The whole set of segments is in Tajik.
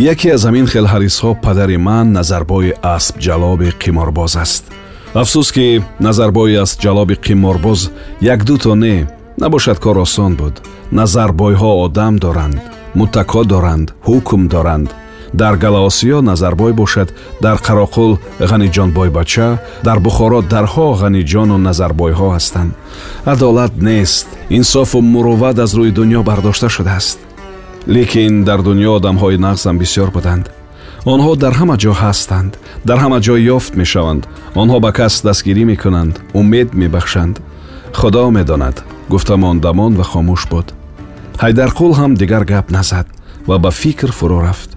яке аз ҳамин хелҳарисҳо падари ман назарбои аспҷалоби қиморбоз аст. Афсӯс ки назарбои аспҷалоби қиморбоз якдуто не набошад кор осон буд. Назарбойҳо одам доранд муттако доранд ҳукм доранд. Дар галаосиё назарбой бошад дар қароқул ғаниҷонбойбача дар бухоро дарҳо ғаниҷону назарбойҳо ҳастанд. Адолат нест инсофу мурувват аз рӯи дуньё бардошта шудааст лекин дар дуньё одамҳои нағзам бисёр буданд. Онҳо дар ҳама ҷо ҳастанд дар ҳама ҷо ёфт мешаванд. Онҳо ба кас дастгирӣ мекунанд умед мебахшанд. Худо медонад гуфта мондамон ва хомӯш буд. Ҳайдарқул ҳам дигар гап назад ва ба фикр фурӯ рафт.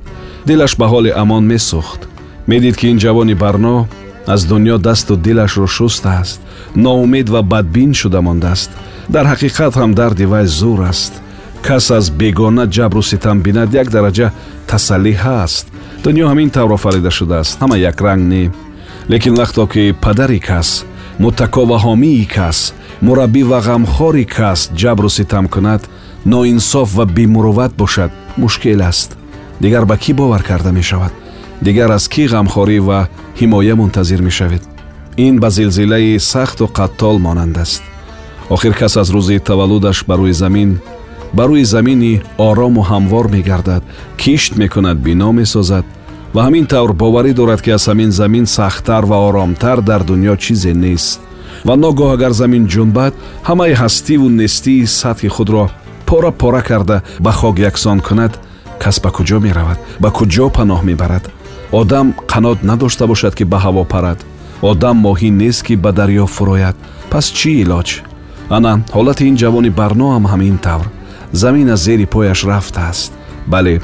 Дилаш ба ҳоли амон месӯхт. Медид ки ин ҷавони барно аз дуньё дасту дилашро шустааст ноумед ва бадбин шуда мондааст. Дар ҳақиқат ҳам дарди вай зур аст кас аз бегона ҷабру ситам бинад як дараҷа тасаллӣ ҳаст дуньё ҳамин тавр офарида шудааст ҳама якранг не лекин вақто ки падари кас муттако ва ҳомии кас мураббӣ ва ғамхори кас ҷабру ситам кунад ноинсоф ва бемурувват бошад мушкил аст дигар ба кӣ бовар карда мешавад дигар аз кӣ ғамхорӣ ва ҳимоя мунтазир мешавед ин ба зилзилаи сахту қаттол монанд аст охир кас аз рӯзи таваллудаш ба рӯи замин ба рӯи замини орому ҳамвор мегардад кишт мекунад бино месозад ва ҳамин тавр боварӣ дорад ки аз ҳамин замин сахттар ва оромтар дар дуньё чизе нест. Ва ногоҳ агар замин ҷунбад ҳамаи ҳастиву нестии сатҳи худро пора пора карда ба хок яксон кунад кас ба куҷо меравад ба куҷо паноҳ мебарад. Одам қанот надошта бошад ки ба ҳаво парад? Одам моҳӣ нест ки ба дарьё фурояд? Пас чӣ илоҷ? Ана ҳолати ин ҷавони барно ҳам ҳамин тавр замин аз зери пояш рафтааст бале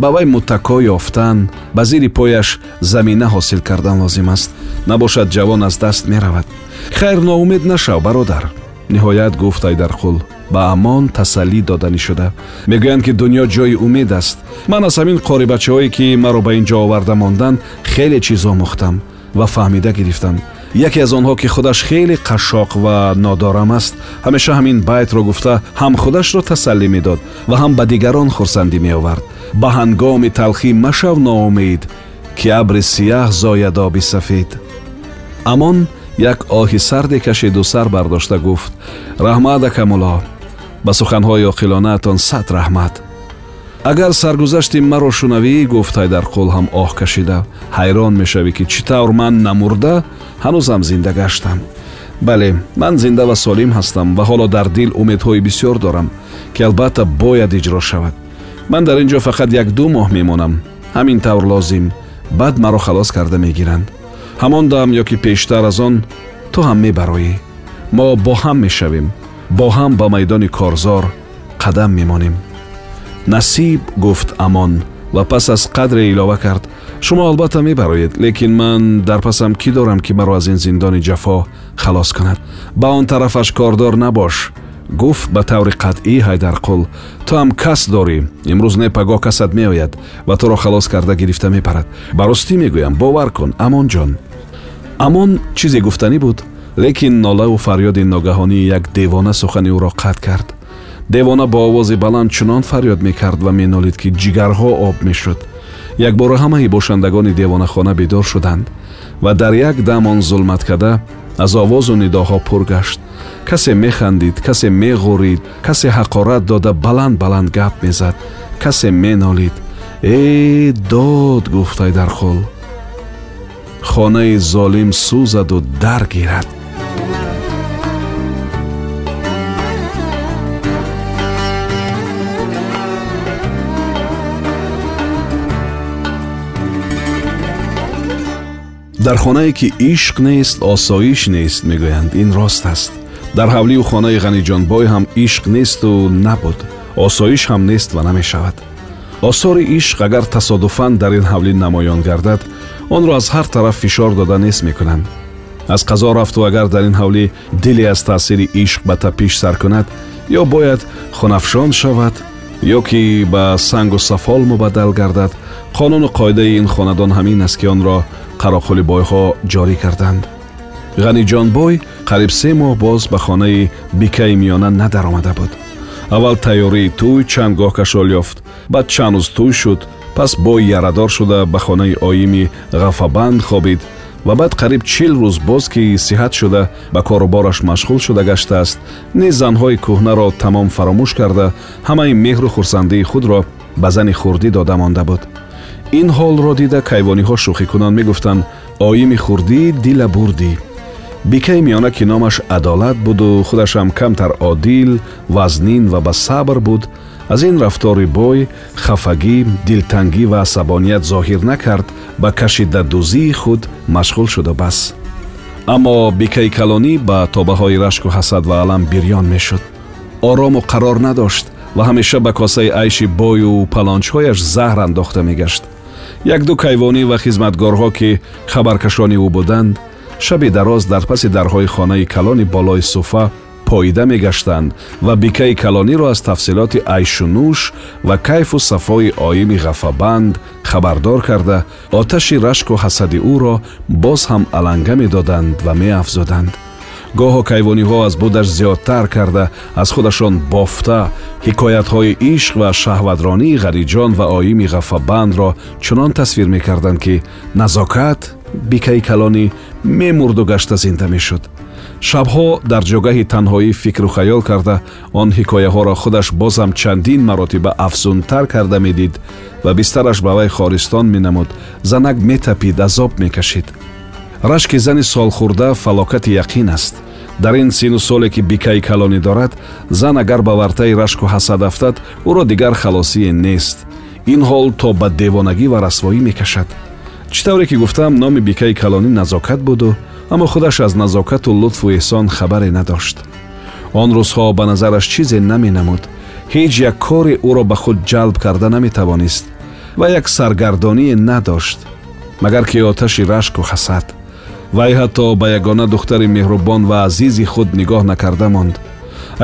ба вай муттако ёфтан ба зери пояш замина ҳосил кардан лозим аст. Набошад ҷавон аз даст меравад. Хайр ноумед нашав бародар. Ниҳоят гуфт айдарқул ба амон тасаллӣ доданӣ шуда. Мегӯянд ки дуньё ҷои умед аст. Ман аз ҳамин қорибачаҳое ки маро ба ин ҷо оварда монданд хеле чиз омӯхтам ва фаҳмида гирифтам яке аз онҳо ки худаш хеле қашшоқ ва нодорам аст ҳамеша ҳамин байтро гуфта ҳам худашро тасаллӣ медод ва ҳам ба дигарон хурсандӣ меовард ба ҳангоми талхӣ машав ноумед ки абри сияҳ зояд оби сафед амон як оҳи сарде кашиду сар бардошта гуфт раҳмат акамулло ба суханҳои оқилонаатон сад раҳмат агар саргузашти маро шунавӣ гуфт ҳайдарқул ҳам оҳ кашида. Ҳайрон мешавӣ ки чӣ тавр ман намурда ҳанӯзам зинда гаштам. Бале ман зинда ва солим ҳастам ва ҳоло дар дил умедҳои бисьёр дорам ки албатта бояд иҷро шавад. Ман дар ин ҷо фақат як-ду моҳ мемонам. Ҳамин тавр лозим. Баъд маро халос карда мегиранд. Ҳамон дам ё ки пештар аз он ту ҳам мебароӣ. Мо бо ҳам мешавем. Бо ҳам ба майдони корзор қадам мемонем насиб гуфт амон ва пас аз қадре илова кард шумо албатта мебароед лекин ман дар пасам кӣ дорам ки маро аз ин зиндони ҷафо халос кунад. Ба он тарафаш кордор набош. Гуфт ба таври қатъӣ ҳайдарқул ту ҳам кас дорӣ. Имрӯз не пагоҳ касат меояд ва туро халос карда гирифта мепарад. Ба ростӣ мегӯям бовар кун амонҷон амон чизе гуфтанӣ буд лекин нолаву фарёди ногаҳонии як девона сухани ӯро қатъ кард девона бо овози баланд чунон фарёд мекард ва менолид ки ҷигарҳо об мешуд. Якбора ҳамаи бошандагони девонахона бедор шуданд ва дар як дам он зулматкада аз овозу нидоҳо пур гашт. Касе механдид касе меғурид касе ҳақорат дода баланд баланд гап мезад. Касе менолид э дод гуфтай дар хол хонаи золим сӯзаду даргирад дар хонае ки ишқ нест осоиш нест мегӯянд. Ин рост аст. Дар ҳавлию хонаи ғаниҷонбой ҳам ишқ несту набуд. Осоиш ҳам нест ва намешавад. Осори ишқ агар тасодуфан дар ин ҳавлӣ намоён гардад онро аз ҳар тараф фишор дода нест мекунанд. Аз қазо рафту агар дар ин ҳавлӣ диле аз таъсири ишқ ба тапиш сар кунад ё бояд хунафшон шавад ё ки ба сангу сафол мубаддал гардад қонуну қоидаи ин хонадон ҳамин аст ки онро қароқулибойҳо ҷорӣ карданд. Ғаниҷонбой қариб се моҳ боз ба хонаи бикаи миёна надаромада буд. Аввал тайёрии тӯй чанд гоҳ кашол ёфт баъд чанд рӯз тӯй шуд пас бой ярадор шуда ба хонаи оими ғафабанд хобид ва баъд қариб чил рӯз боз ки сиҳат шуда ба корубораш машғул шуда гаштааст низ занҳои кӯҳнаро тамом фаромӯш карда ҳамаи меҳру хурсандии худро ба зани хурдӣ дода монда буд ин ҳолро дида кайвониҳо шӯхикунон мегуфтанд оими хурдӣ дила бурдӣ бикаи миёна ки номаш адолат буду худашам камтар одил вазнин ва ба сабр буд. Аз ин рафтори бой хафагӣ дилтангӣ ва асабоният зоҳир накард ба кашидадузии худ машғул шуду бас. Аммо бикаи калонӣ ба тобаҳои рашку ҳасад ва алам бирён мешуд. Орому қарор надошт ва ҳамеша ба косаи айши бою палончҳояш заҳр андохта мегашт якду кайвонӣ ва хизматгорҳо ки хабаркашони ӯ буданд шаби дароз дар паси дарҳои хонаи калони болои суфа поида мегаштанд ва бикаи калониро аз тафсилоти айшунӯш ва кайфу сафои оими ғафабанд хабардор карда оташи рашку ҳасади ӯро боз ҳам аланга медоданд ва меафзуданд гоҳо кайвониҳо аз будаш зиёдтар карда аз худашон бофта ҳикоятҳои ишқ ва шаҳватронии ғариҷон ва оими ғафабандро чунон тасвир мекарданд ки назокат бикаи калонӣ мемурду гашта зинда мешуд. Шабҳо дар ҷогаҳи танҳоӣ фикру хаёл карда он ҳикояҳоро худаш бозам чандин маротиба афзунтар карда медид ва бистараш ба вай хористон менамуд. Занак метапид азоб мекашид рашки зани солхӯрда фалокати яқин аст. Дар ин сину соле ки бикаи калонӣ дорад зан агар ба вартаи рашку ҳасад афтад ӯро дигар халосие нест. Ин ҳол то ба девонагӣ ва расвоӣ мекашад. Чӣ тавре ки гуфтам номи бикаи калонӣ назокат буду аммо худаш аз назокату лутфу эҳсон хабаре надошт. Он рӯзҳо ба назараш чизе наменамуд. Ҳеҷ як кори ӯро ба худ ҷалб карда наметавонист ва як саргардоние надошт магар ки оташи рашку ҳасад вай ҳатто ба ягона духтари меҳрубон ва азизи худ нигоҳ накарда монд.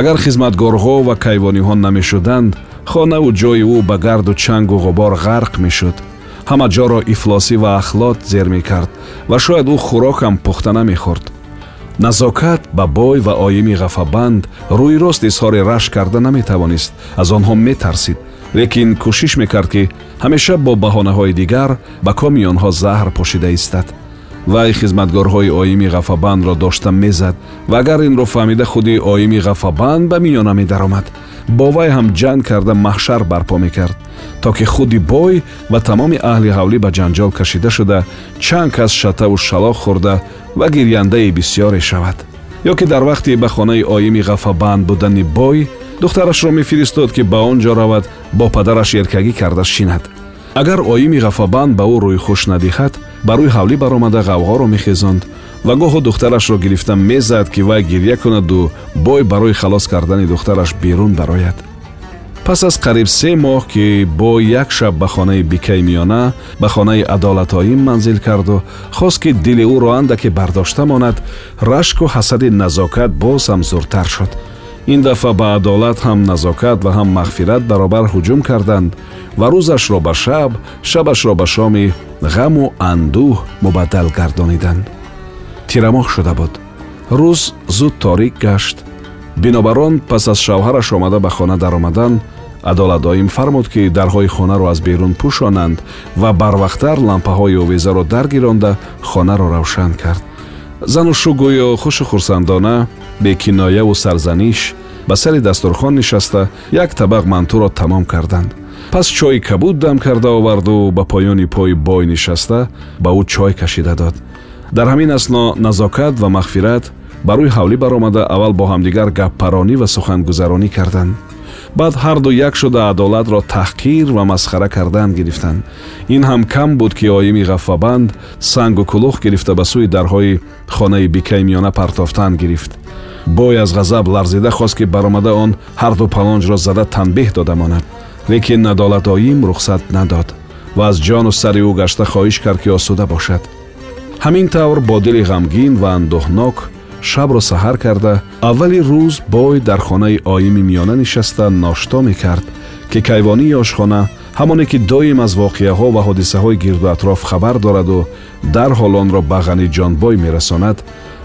Агар хизматгорҳо ва кайвониҳо намешуданд хонаву ҷои ӯ ба гарду чангу ғубор ғарқ мешуд. Ҳама ҷоро ифлосӣ ва ахлот зер мекард ва шояд ӯ хӯрокам пухта намехӯрд назокат ба бой ва оими ғафабанд рӯйрост изҳори рашк карда наметавонист аз онҳо метарсид. Лекин кӯшиш мекард ки ҳамеша бо баҳонаҳои дигар ба коми онҳо заҳр пошида истад вай хизматгорҳои оими ғафабандро дошта мезад ва агар инро фаҳмида худи оими ғафабанд ба миёна медаромад. Бо вай ҳам ҷанг карда маҳшар барпо мекард то ки худи бой ва тамоми аҳли ҳавлӣ ба ҷанҷол кашида шуда чанд кас шатаву шалоқ хӯрда ва гирьяндаи бисьёре шавад ё ки дар вақти ба хонаи оими ғафабанд будани бой духтарашро мефиристод ки ба он ҷо равад бо падараш еркагӣ карда шинад. Агар оими ғафабанд ба ӯ рӯйхуш надиҳад ба рӯи ҳавлӣ баромада ғавғоро мехезонд ва гоҳо духтарашро гирифта мезад ки вай гирья кунаду бой барои халос кардани духтараш берун барояд пас аз қариб се моҳ ки бо як шаб ба хонаи бикаи миёна ба хонаи адолатоим манзил карду хост ки дили ӯро андаке бардошта монад рашку ҳасади назокат боз ҳам зуртар шуд ин дафъа ба адолат ҳам назокат ва ҳам мағфират баробар ҳуҷум карданд ва рӯзашро ба шаб шабашро ба шоми ғаму андӯҳ мубаддал гардониданд. Тирамоҳ шуда буд. Рӯз зуд торик гашт. Бинобар он пас аз шавҳараш омада ба хона даромадан адолатдоим фармуд ки дарҳои хонаро аз берун пӯшонанд ва барвақттар лампаҳои овезаро даргиронда хонаро равшан кард. Зану шу гӯё хушу хурсандона бекинояву сарзаниш ба сари дастурхон нишаста як табақ мантуро тамом карданд. Пас чойи кабуд дам карда оварду ба поёни пои бой нишаста ба ӯ чой кашида дод. Дар ҳамин асно назокат ва мағфират ба рӯи ҳавлӣ баромада аввал бо ҳамдигар гаппаронӣ ва сухангузаронӣ карданд баъд ҳарду як шуда адолатро таҳқир ва масхара кардан гирифтанд ин ҳам кам буд ки оими ғаффабанд сангу кулух гирифта ба сӯи дарҳои хонаи бикаи миёна партофтан гирифт бой аз ғазаб ларзида хост ки баромада он ҳарду палонҷро зада танбеҳ дода монад лекин надолат оим рухсат надод ва аз ҷону сари ӯ гашта хоҳиш кард ки осуда бошад ҳамин тавр бо дили ғамгин ва андӯҳнок шабро саҳар карда аввали рӯз бой дар хонаи оими миёна нишаста ношто мекард ки кайвонии ошхона ҳамоне ки доим аз воқеаҳо ва ҳодисаҳои гирду атроф хабар дораду дарҳол онро ба ғаниҷонбой мерасонад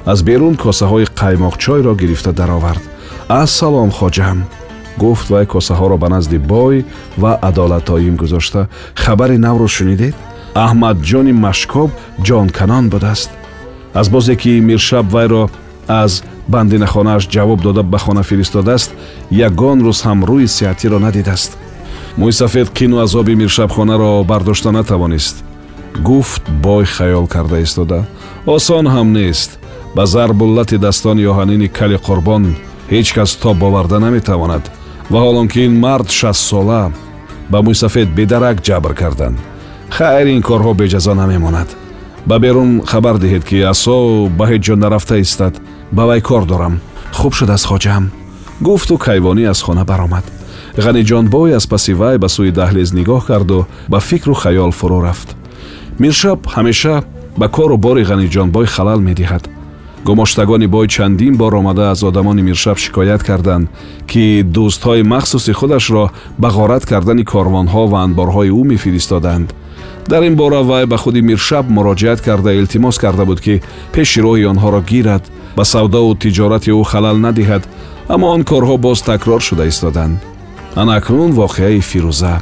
аз берун косаҳои қаймоқчойро гирифта даровард. Ассалом хоҷам гуфт вай косаҳоро ба назди бой ва адолатоим гузошта. Хабари навро шунидед? Аҳмадҷони машкоб ҷонканон будааст. Аз бозе ки миршаб вайро аз бандинахонааш ҷавоб дода ба хона фиристодааст ягон рӯз ҳам рӯи сиҳатиро надидааст. мӯйсафед қину азоби миршабхонаро бардошта натавонист. гуфт бой хаёл карда истода. осон ҳам нест. ба зарбуллати daстони оҳанини кали қурбон ҳеҷ кас тоб боварда наметавонад. ва ҳолон ки ин мард шастсола ба мӯйсафед бедарак ҷабр карданд. хайр ин корҳо беҷазо намемонад ба берун хабар диҳед ки асо ба ҳеҷ ҷо нарафта истад ба вай кор дорам. Хуб шудааст хоҷаам. Гуфту кайвонӣ аз хона баромад. Ғаниҷонбой аз паси вай ба сӯи даҳлез нигоҳ карду ба фикру хаёл фурӯ рафт. Миршаб ҳамеша ба кору бори ғаниҷонбой халал медиҳад. Гумоштагони бой чандин бор омада аз одамони миршаб шикоят карданд ки дӯстҳои махсуси худашро ба ғорат кардани корвонҳо ва анборҳои ӯ мефиристоданд дар ин бора вай ба худи миршаб муроҷиат карда илтимос карда буд ки пеши роҳи онҳоро гирад ба савдову тиҷорати ӯ халал надиҳад аммо он корҳо боз такрор шуда истоданд. Ана акнун воқеаи фирӯза.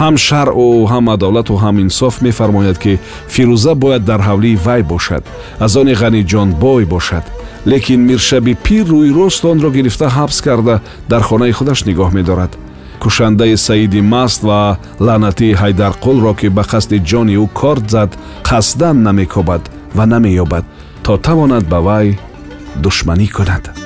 Ҳам шаръу ҳам адолату ҳам инсоф мефармояд ки фирӯза бояд дар ҳавлии вай бошад аз они ғаниҷонбой бошад. Лекин миршаби пир рӯи рост онро гирифта ҳабс карда дар хонаи худаш нигоҳ медорад кушандаи саиди маст ва лаънатии ҳайдарқулро ки ба қасди ҷони ӯ корт зад қасдан намекобад ва намеёбад то тавонад ба вай душманӣ кунад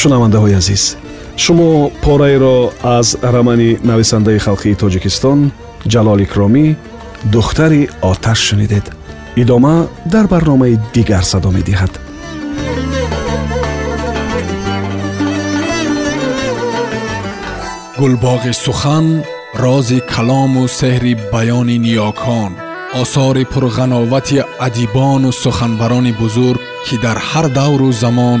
шунавандаҳои азиз шумо пораеро аз рамани нависандаи халқии тоҷикистон ҷалол икромӣ духтари оташ шунидед. Идома дар барномаи дигар садо медиҳад. Гулбоғи сухан рози калому сеҳри баёни ниёкон осори пурғановати адибону суханбарони бузург ки дар ҳар давру замон